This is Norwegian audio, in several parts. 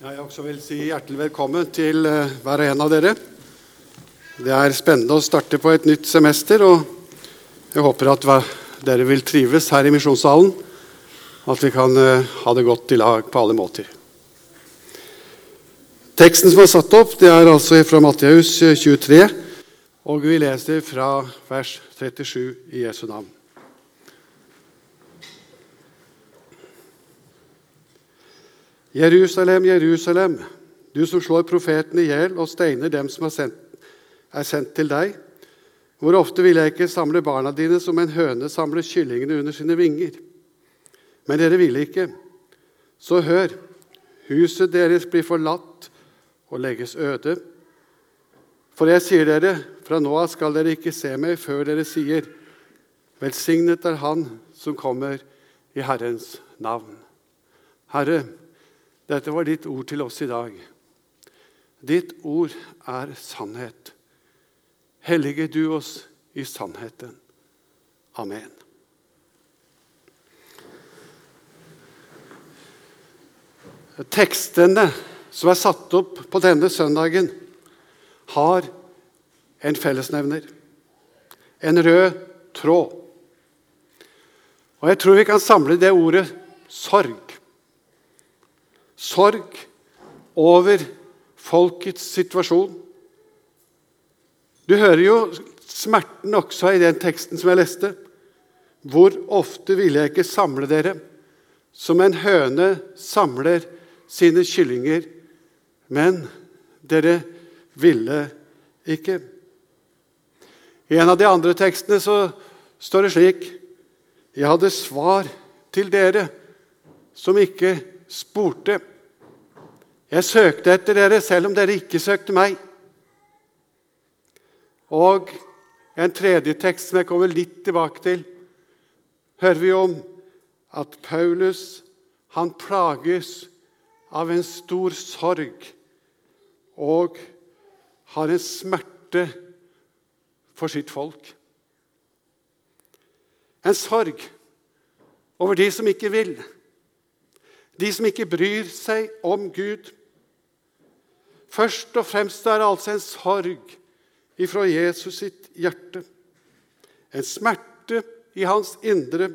Jeg også vil si hjertelig velkommen til eh, hver og en av dere. Det er spennende å starte på et nytt semester, og jeg håper at dere vil trives her i misjonssalen. At vi kan eh, ha det godt i lag på alle måter. Teksten som er satt opp, det er altså fra Matteus 23, eh, og vi leser fra vers 37 i Jesu navn. Jerusalem, Jerusalem, du som slår profeten i hjel og steiner dem som er sendt, er sendt til deg. Hvor ofte vil jeg ikke samle barna dine som en høne samler kyllingene under sine vinger? Men dere ville ikke. Så hør, huset deres blir forlatt og legges øde. For jeg sier dere, fra nå av skal dere ikke se meg før dere sier:" Velsignet er Han som kommer i Herrens navn. Herre, dette var ditt ord til oss i dag. Ditt ord er sannhet. Hellige du oss i sannheten. Amen. Tekstene som er satt opp på denne søndagen, har en fellesnevner. En rød tråd. Og jeg tror vi kan samle det ordet sorg sorg over folkets situasjon. Du hører jo smerten også i den teksten som jeg leste. Hvor ofte ville jeg ikke samle dere, som en høne samler sine kyllinger, men dere ville ikke. I en av de andre tekstene så står det slik Jeg hadde svar til dere som ikke spurte. Jeg søkte etter dere selv om dere ikke søkte meg. Og en tredje tekst som jeg kommer litt tilbake til, hører vi om at Paulus han plages av en stor sorg og har en smerte for sitt folk. En sorg over de som ikke vil, de som ikke bryr seg om Gud. Først og fremst er det altså en sorg ifra Jesus sitt hjerte. En smerte i hans indre.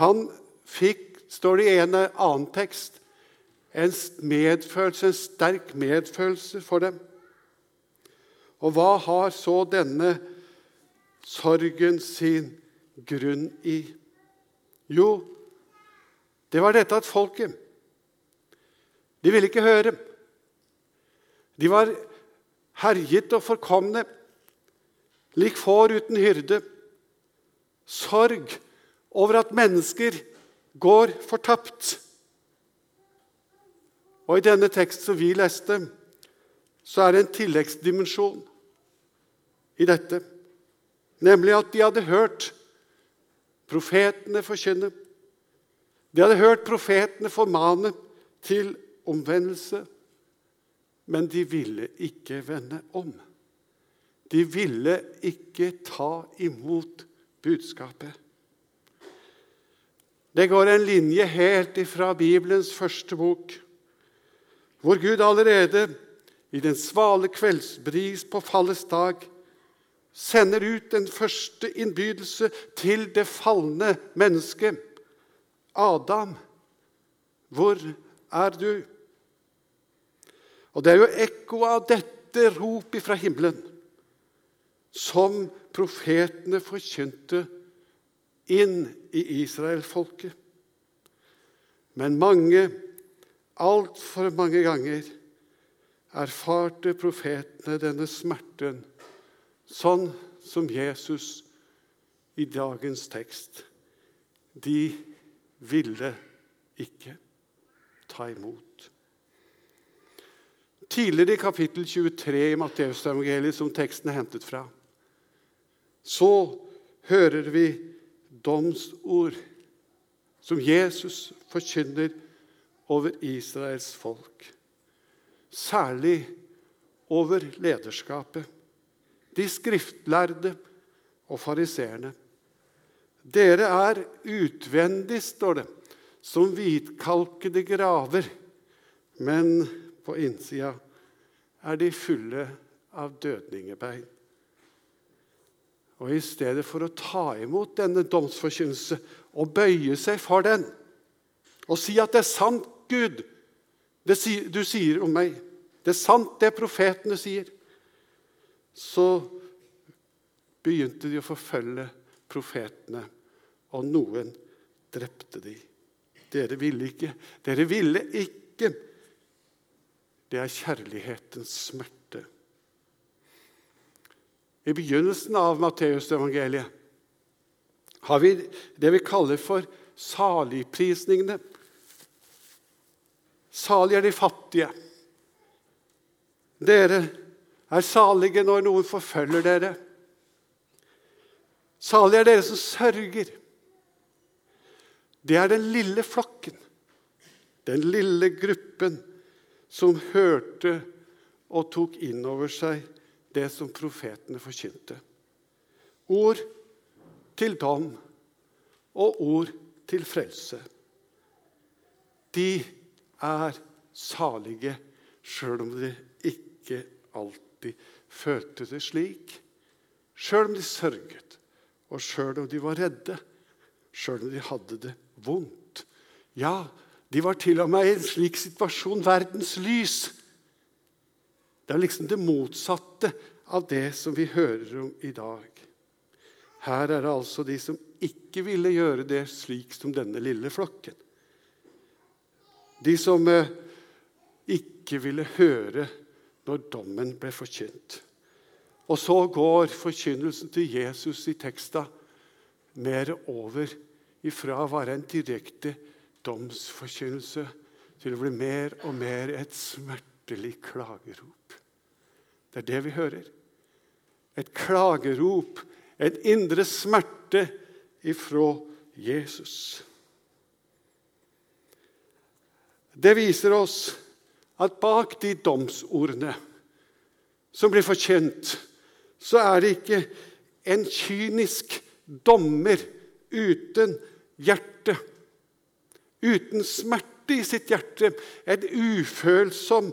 Han fikk, står det i en annen tekst, en medfølelse, en sterk medfølelse for dem. Og hva har så denne sorgen sin grunn i? Jo, det var dette at folket De ville ikke høre. De var herjet og forkomne, lik får uten hyrde. Sorg over at mennesker går fortapt. Og I denne teksten som vi leste, så er det en tilleggsdimensjon i dette. Nemlig at de hadde hørt profetene forkynne. De hadde hørt profetene formane til omvendelse men de ville ikke vende om. De ville ikke ta imot budskapet. Det går en linje helt ifra Bibelens første bok, hvor Gud allerede i den svale kveldsbris på fallets dag sender ut den første innbydelse til det falne mennesket. Adam, hvor er du? Og Det er jo ekko av dette ropet fra himmelen som profetene forkynte inn i israelfolket. Men mange, altfor mange ganger, erfarte profetene denne smerten, sånn som Jesus i dagens tekst. De ville ikke ta imot. Tidligere i kapittel 23 i Matteusevangeliet, som teksten er hentet fra, så hører vi domsord som Jesus forkynner over Israels folk. Særlig over lederskapet, de skriftlærde og fariseerne. Dere er utvendig, står det, som hvitkalkede graver men på innsida er de fulle av dødningebein. Og i stedet for å ta imot denne domsforkynnelse og bøye seg for den og si at det er sant, Gud, det du sier om meg, det er sant, det profetene sier, så begynte de å forfølge profetene, og noen drepte de. Dere ville ikke. Dere ville ikke. Det er kjærlighetens smerte. I begynnelsen av Matteusevangeliet har vi det vi kaller for saligprisningene. Salig er de fattige. Dere er salige når noen forfølger dere. Salig er dere som sørger. Det er den lille flokken, den lille gruppen, som hørte og tok inn over seg det som profetene forkynte. Ord til dom og ord til frelse. De er salige sjøl om de ikke alltid følte det slik. Sjøl om de sørget, og sjøl om de var redde, sjøl om de hadde det vondt. Ja, de var til og med i en slik situasjon verdens lys. Det er liksom det motsatte av det som vi hører om i dag. Her er det altså de som ikke ville gjøre det slik som denne lille flokken. De som eh, ikke ville høre når dommen ble forkynt. Og så går forkynnelsen til Jesus i teksta mer over ifra å være en direkte domsforkynnelse til å bli mer og mer et smertelig klagerop. Det er det vi hører. Et klagerop, en indre smerte ifra Jesus. Det viser oss at bak de domsordene som blir forkjent, så er det ikke en kynisk dommer uten hjerte. Uten smerte i sitt hjerte. En ufølsom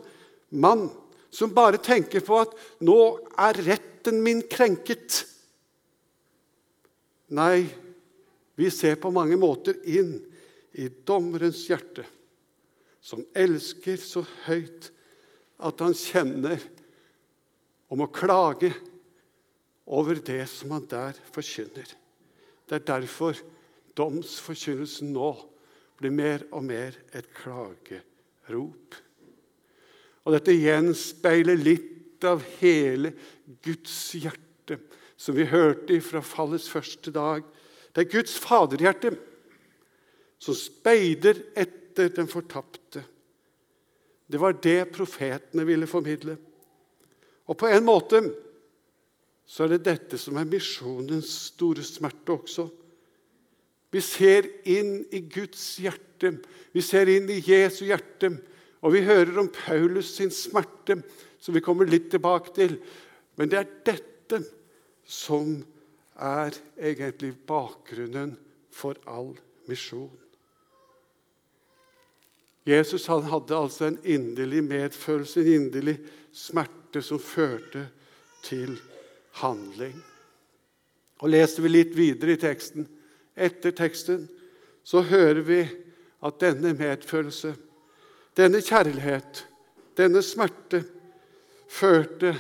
mann som bare tenker på at 'nå er retten min krenket'. Nei, vi ser på mange måter inn i dommerens hjerte, som elsker så høyt at han kjenner om å klage over det som han der forkynner. Det er derfor domsforkynnelsen nå blir mer og mer et klagerop. Og dette gjenspeiler litt av hele Guds hjerte, som vi hørte fra fallets første dag. Det er Guds faderhjerte som speider etter den fortapte. Det var det profetene ville formidle. Og på en måte så er det dette som er misjonens store smerte også. Vi ser inn i Guds hjerte, vi ser inn i Jesu hjerte. Og vi hører om Paulus sin smerte, som vi kommer litt tilbake til. Men det er dette som er egentlig bakgrunnen for all misjon. Jesus hadde altså en inderlig medfølelse, en inderlig smerte som førte til handling. Og Leser vi litt videre i teksten, etter teksten, så hører vi at denne medfølelse, denne kjærlighet, denne smerte førte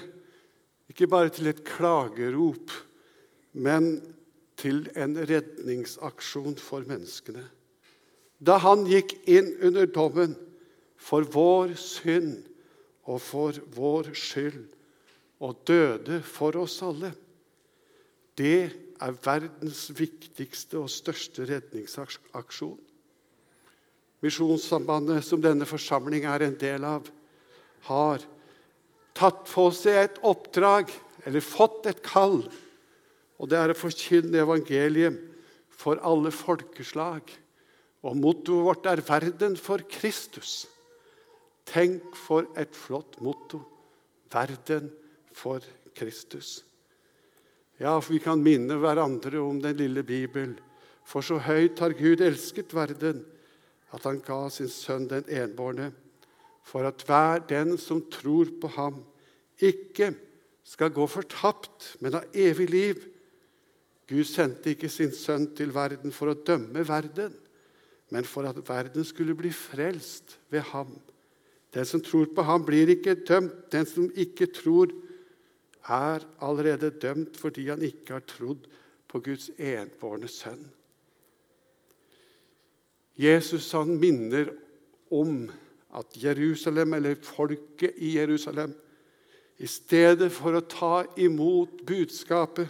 ikke bare til et klagerop, men til en redningsaksjon for menneskene. Da han gikk inn under dommen for vår synd og for vår skyld og døde for oss alle. Det er verdens viktigste og største redningsaksjon. Misjonssambandet, som denne forsamling er en del av, har tatt på seg et oppdrag, eller fått et kall, og det er å forkynne evangeliet for alle folkeslag. Og mottoet vårt er 'Verden for Kristus'. Tenk for et flott motto. Verden for Kristus. Ja, for vi kan minne hverandre om den lille Bibel. For så høyt har Gud elsket verden, at han ga sin sønn den enbårne, for at hver den som tror på ham, ikke skal gå fortapt, men ha evig liv. Gud sendte ikke sin sønn til verden for å dømme verden, men for at verden skulle bli frelst ved ham. Den som tror på ham, blir ikke dømt. Den som ikke tror, er allerede dømt fordi han ikke har trodd på Guds enbårne sønn. Jesus han minner om at Jerusalem, eller folket i Jerusalem, i stedet for å ta imot budskapet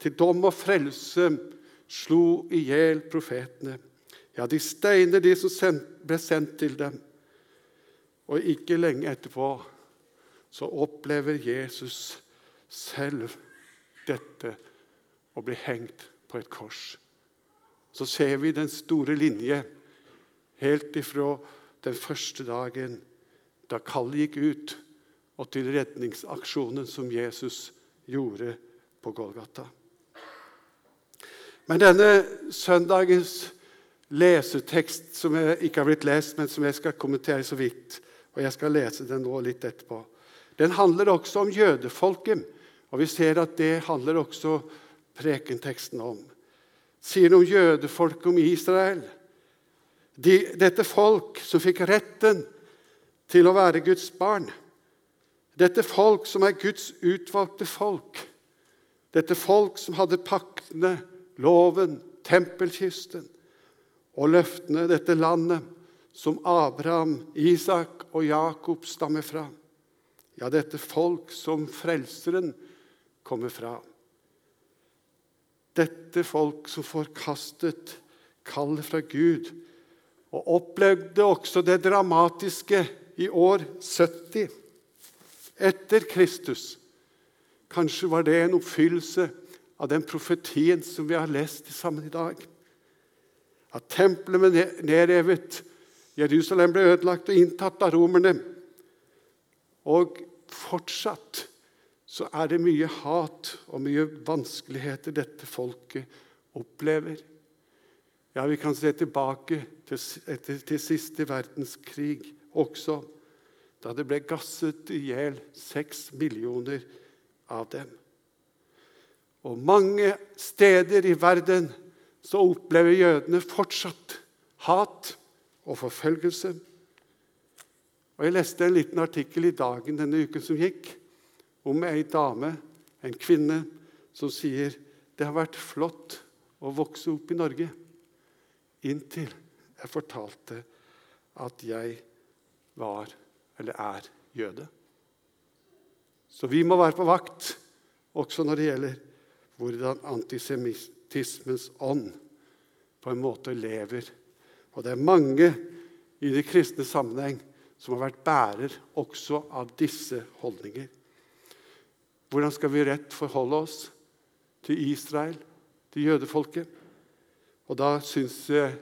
til dom og frelse, slo i hjel profetene. Ja, de steiner de som ble sendt til dem. Og ikke lenge etterpå så opplever Jesus selv dette å bli hengt på et kors. Så ser vi den store linje helt ifra den første dagen da kallet gikk ut, og til redningsaksjonen som Jesus gjorde på Golgata. Men denne søndagens lesetekst, som jeg ikke har blitt lest, men som jeg skal kommentere så vidt, og jeg skal lese den nå litt etterpå, den handler også om jødefolket. Og vi ser at det handler også prekenteksten om. Sier noe om jødefolket, om Israel. De, dette folk som fikk retten til å være Guds barn. Dette folk som er Guds utvalgte folk. Dette folk som hadde paktene, loven, tempelkisten og løftene, dette landet som Abraham, Isak og Jakob stammer fra. Ja, dette folk som Frelseren kommer fra. Dette folk som forkastet kallet fra Gud og opplevde også det dramatiske i år 70 etter Kristus. Kanskje var det en oppfyllelse av den profetien som vi har lest sammen i dag. At tempelet ble nedrevet, Jerusalem ble ødelagt og inntatt av romerne. Og fortsatt så er det mye hat og mye vanskeligheter dette folket opplever. Ja, Vi kan se tilbake til, etter, til siste verdenskrig også, da det ble gasset i hjel seks millioner av dem. Og mange steder i verden så opplever jødene fortsatt hat og forfølgelse. Og Jeg leste en liten artikkel i Dagen denne uken som gikk, om ei dame, en kvinne, som sier det har vært flott å vokse opp i Norge inntil jeg fortalte at jeg var eller er jøde. Så vi må være på vakt også når det gjelder hvordan antisemittismens ånd på en måte lever. Og det er mange i det kristne sammenheng som har vært bærer også av disse holdninger. Hvordan skal vi rett forholde oss til Israel, til jødefolket? Og Da syns jeg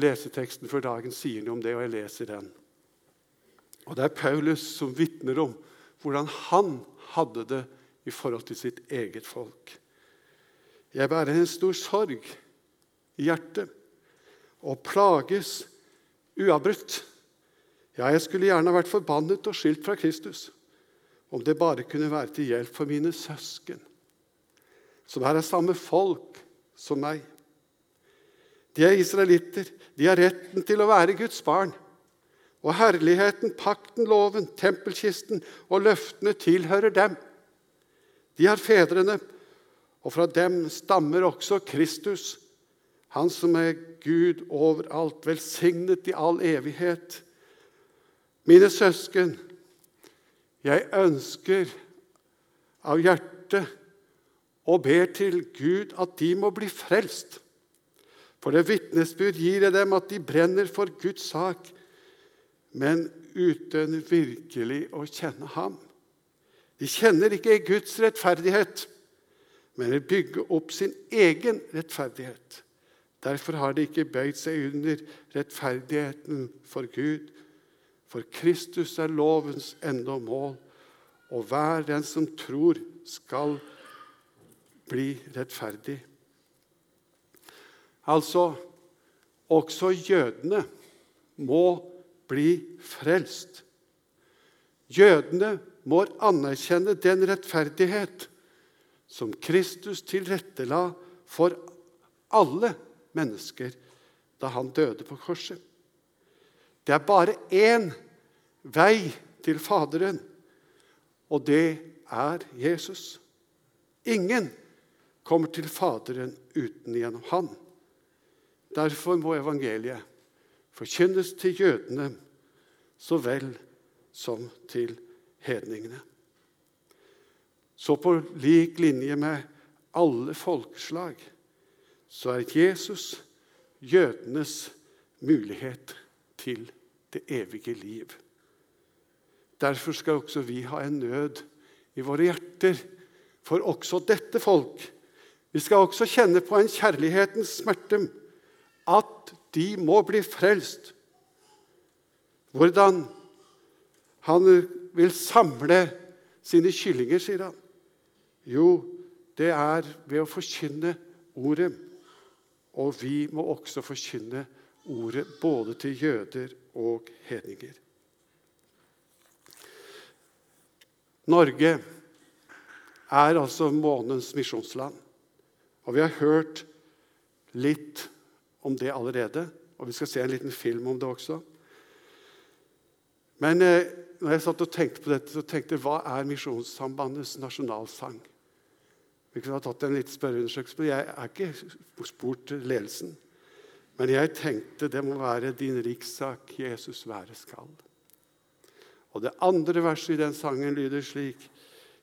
leseteksten for dagen sier noe om det, og jeg leser den. Og Det er Paulus som vitner om hvordan han hadde det i forhold til sitt eget folk. Jeg bærer en stor sorg i hjertet og plages uavbrutt. Ja, jeg skulle gjerne vært forbannet og skilt fra Kristus om det bare kunne være til hjelp for mine søsken, som her er samme folk som meg. De er israelitter. De har retten til å være Guds barn. Og herligheten, pakten, loven, tempelkisten og løftene tilhører dem. De har fedrene, og fra dem stammer også Kristus, han som er Gud overalt, velsignet i all evighet. Mine søsken, jeg ønsker av hjertet og ber til Gud at de må bli frelst. For det vitnesbyrd gir jeg dem at de brenner for Guds sak, men uten virkelig å kjenne ham. De kjenner ikke Guds rettferdighet, men vil bygge opp sin egen rettferdighet. Derfor har de ikke bøyd seg under rettferdigheten for Gud, for Kristus er lovens ende og mål, og hver den som tror, skal bli rettferdig. Altså også jødene må bli frelst Jødene må anerkjenne den rettferdighet som Kristus tilrettela for alle mennesker da han døde på korset. Det er bare én vei til Faderen, og det er Jesus. Ingen kommer til Faderen uten gjennom Han. Derfor må evangeliet forkynnes til jødene så vel som til hedningene. Så på lik linje med alle folkeslag så er Jesus jødenes mulighet til det evige liv. Derfor skal også vi ha en nød i våre hjerter for også dette folk. Vi skal også kjenne på en kjærlighetens smerte at de må bli frelst. Hvordan han vil samle sine kyllinger, sier han. Jo, det er ved å forkynne ordet. Og vi må også forkynne ordet både til jøder og hedninger. Norge er altså månens misjonsland. Og vi har hørt litt om det allerede, og vi skal se en liten film om det også. Men eh, når jeg satt og tenkte på dette, så tenkte jeg hva er Misjonssambandets nasjonalsang? Vi kunne ha tatt en liten spørreundersøkelse, men jeg er ikke spurt ledelsen. Men jeg tenkte det må være 'din rikssak Jesus være skal'. Og Det andre verset i den sangen lyder slik.: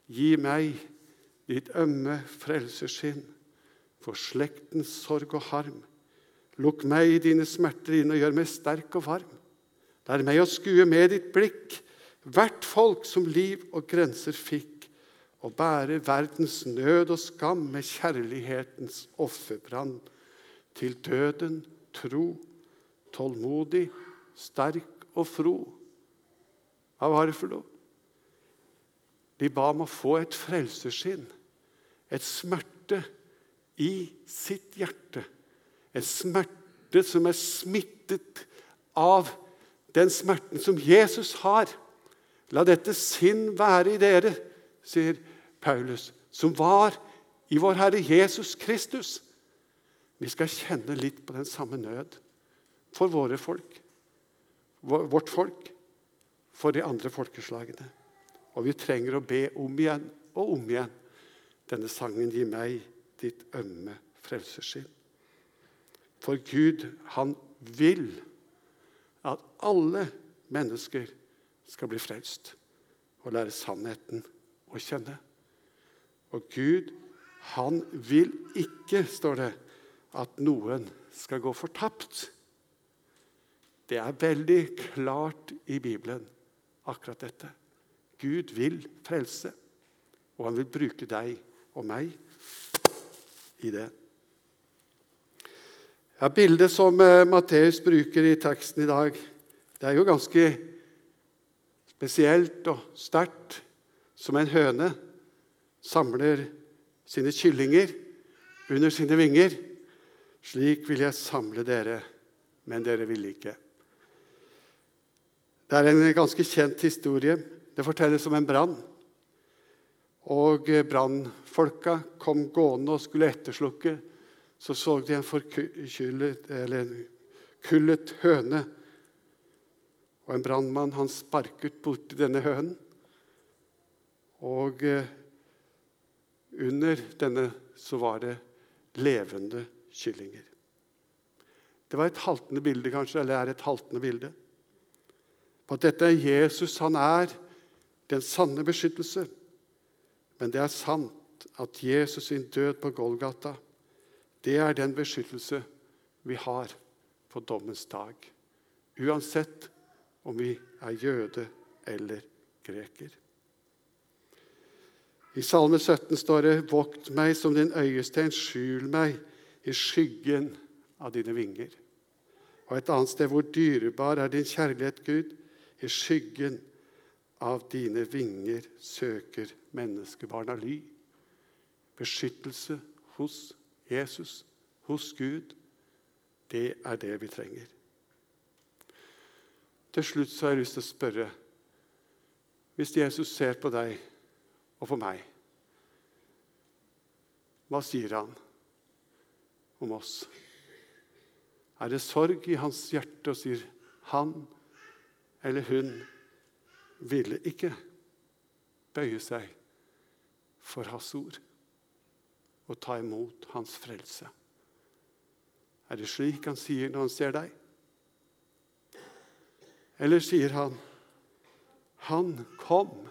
Gi meg ditt ømme frelseskinn for slektens sorg og harm. Lukk meg i dine smerter inn og gjør meg sterk og varm. Lær meg å skue med ditt blikk hvert folk som liv og grenser fikk, og bære verdens nød og skam med kjærlighetens offerbrann. Til døden tro, tålmodig, sterk og fro. Hva var det for noe? De ba om å få et frelseskinn, et smerte, i sitt hjerte. En smerte som er smittet av den smerten som Jesus har. La dette sinn være i dere, sier Paulus, som var i vår Herre Jesus Kristus. Vi skal kjenne litt på den samme nød for våre folk, vårt folk, for de andre folkeslagene. Og vi trenger å be om igjen og om igjen denne sangen 'Gi meg ditt ømme frelseskinn'. For Gud, han vil at alle mennesker skal bli frelst og lære sannheten å kjenne. Og Gud, han vil ikke, står det, at noen skal gå fortapt. Det er veldig klart i Bibelen, akkurat dette. Gud vil frelse, og han vil bruke deg og meg i det. Ja, Bildet som eh, Matteus bruker i teksten i dag, det er jo ganske spesielt og sterkt. Som en høne samler sine kyllinger under sine vinger. Slik vil jeg samle dere, men dere vil ikke. Det er en ganske kjent historie. Det fortelles om en brann. Og brannfolka kom gående og skulle etterslukke så så de en forkyllet, eller en kullet høne. Og en brannmann han sparket borti denne hønen. Og eh, under denne så var det levende kyllinger. Det var et haltende bilde, kanskje, eller er et haltende bilde. På at dette er Jesus. Han er den sanne beskyttelse. Men det er sant at Jesus sin død på Golgata det er den beskyttelse vi har på dommens dag. Uansett om vi er jøde eller greker. I Salme 17 står det:" Vokt meg som din øyestein, skjul meg i skyggen av dine vinger. Og et annet sted hvor dyrebar er din kjærlighet, Gud. I skyggen av dine vinger søker menneskebarna ly. Beskyttelse hos Jesus hos Gud, det er det vi trenger. Til slutt så har jeg lyst til å spørre hvis Jesus ser på deg og på meg? Hva sier han om oss? Er det sorg i hans hjerte og sier han eller hun ville ikke bøye seg for hans ord og ta imot hans frelse? Er det slik han sier når han ser deg? Eller sier han, 'Han kom.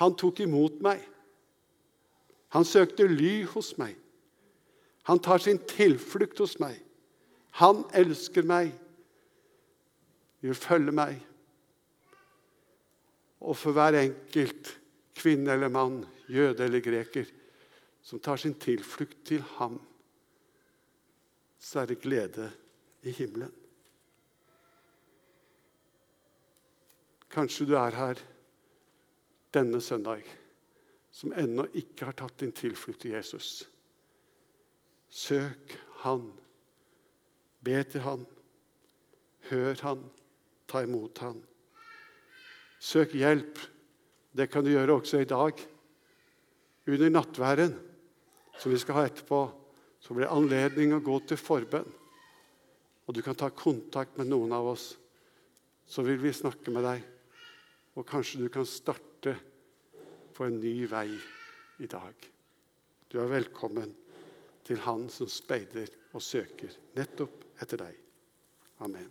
Han tok imot meg. Han søkte ly hos meg. Han tar sin tilflukt hos meg. Han elsker meg, vil følge meg.' Og for hver enkelt kvinne eller mann, jøde eller greker, som tar sin tilflukt til ham, så er det glede i himmelen. Kanskje du er her denne søndag som ennå ikke har tatt din tilflukt til Jesus. Søk Han. Be til Han. Hør Han. Ta imot Han. Søk hjelp. Det kan du gjøre også i dag. Under nattværen, som vi skal ha etterpå, så blir det anledning å gå til forbønn. Og du kan ta kontakt med noen av oss. Så vil vi snakke med deg. Og kanskje du kan starte på en ny vei i dag. Du er velkommen til Han som speider og søker nettopp etter deg. Amen.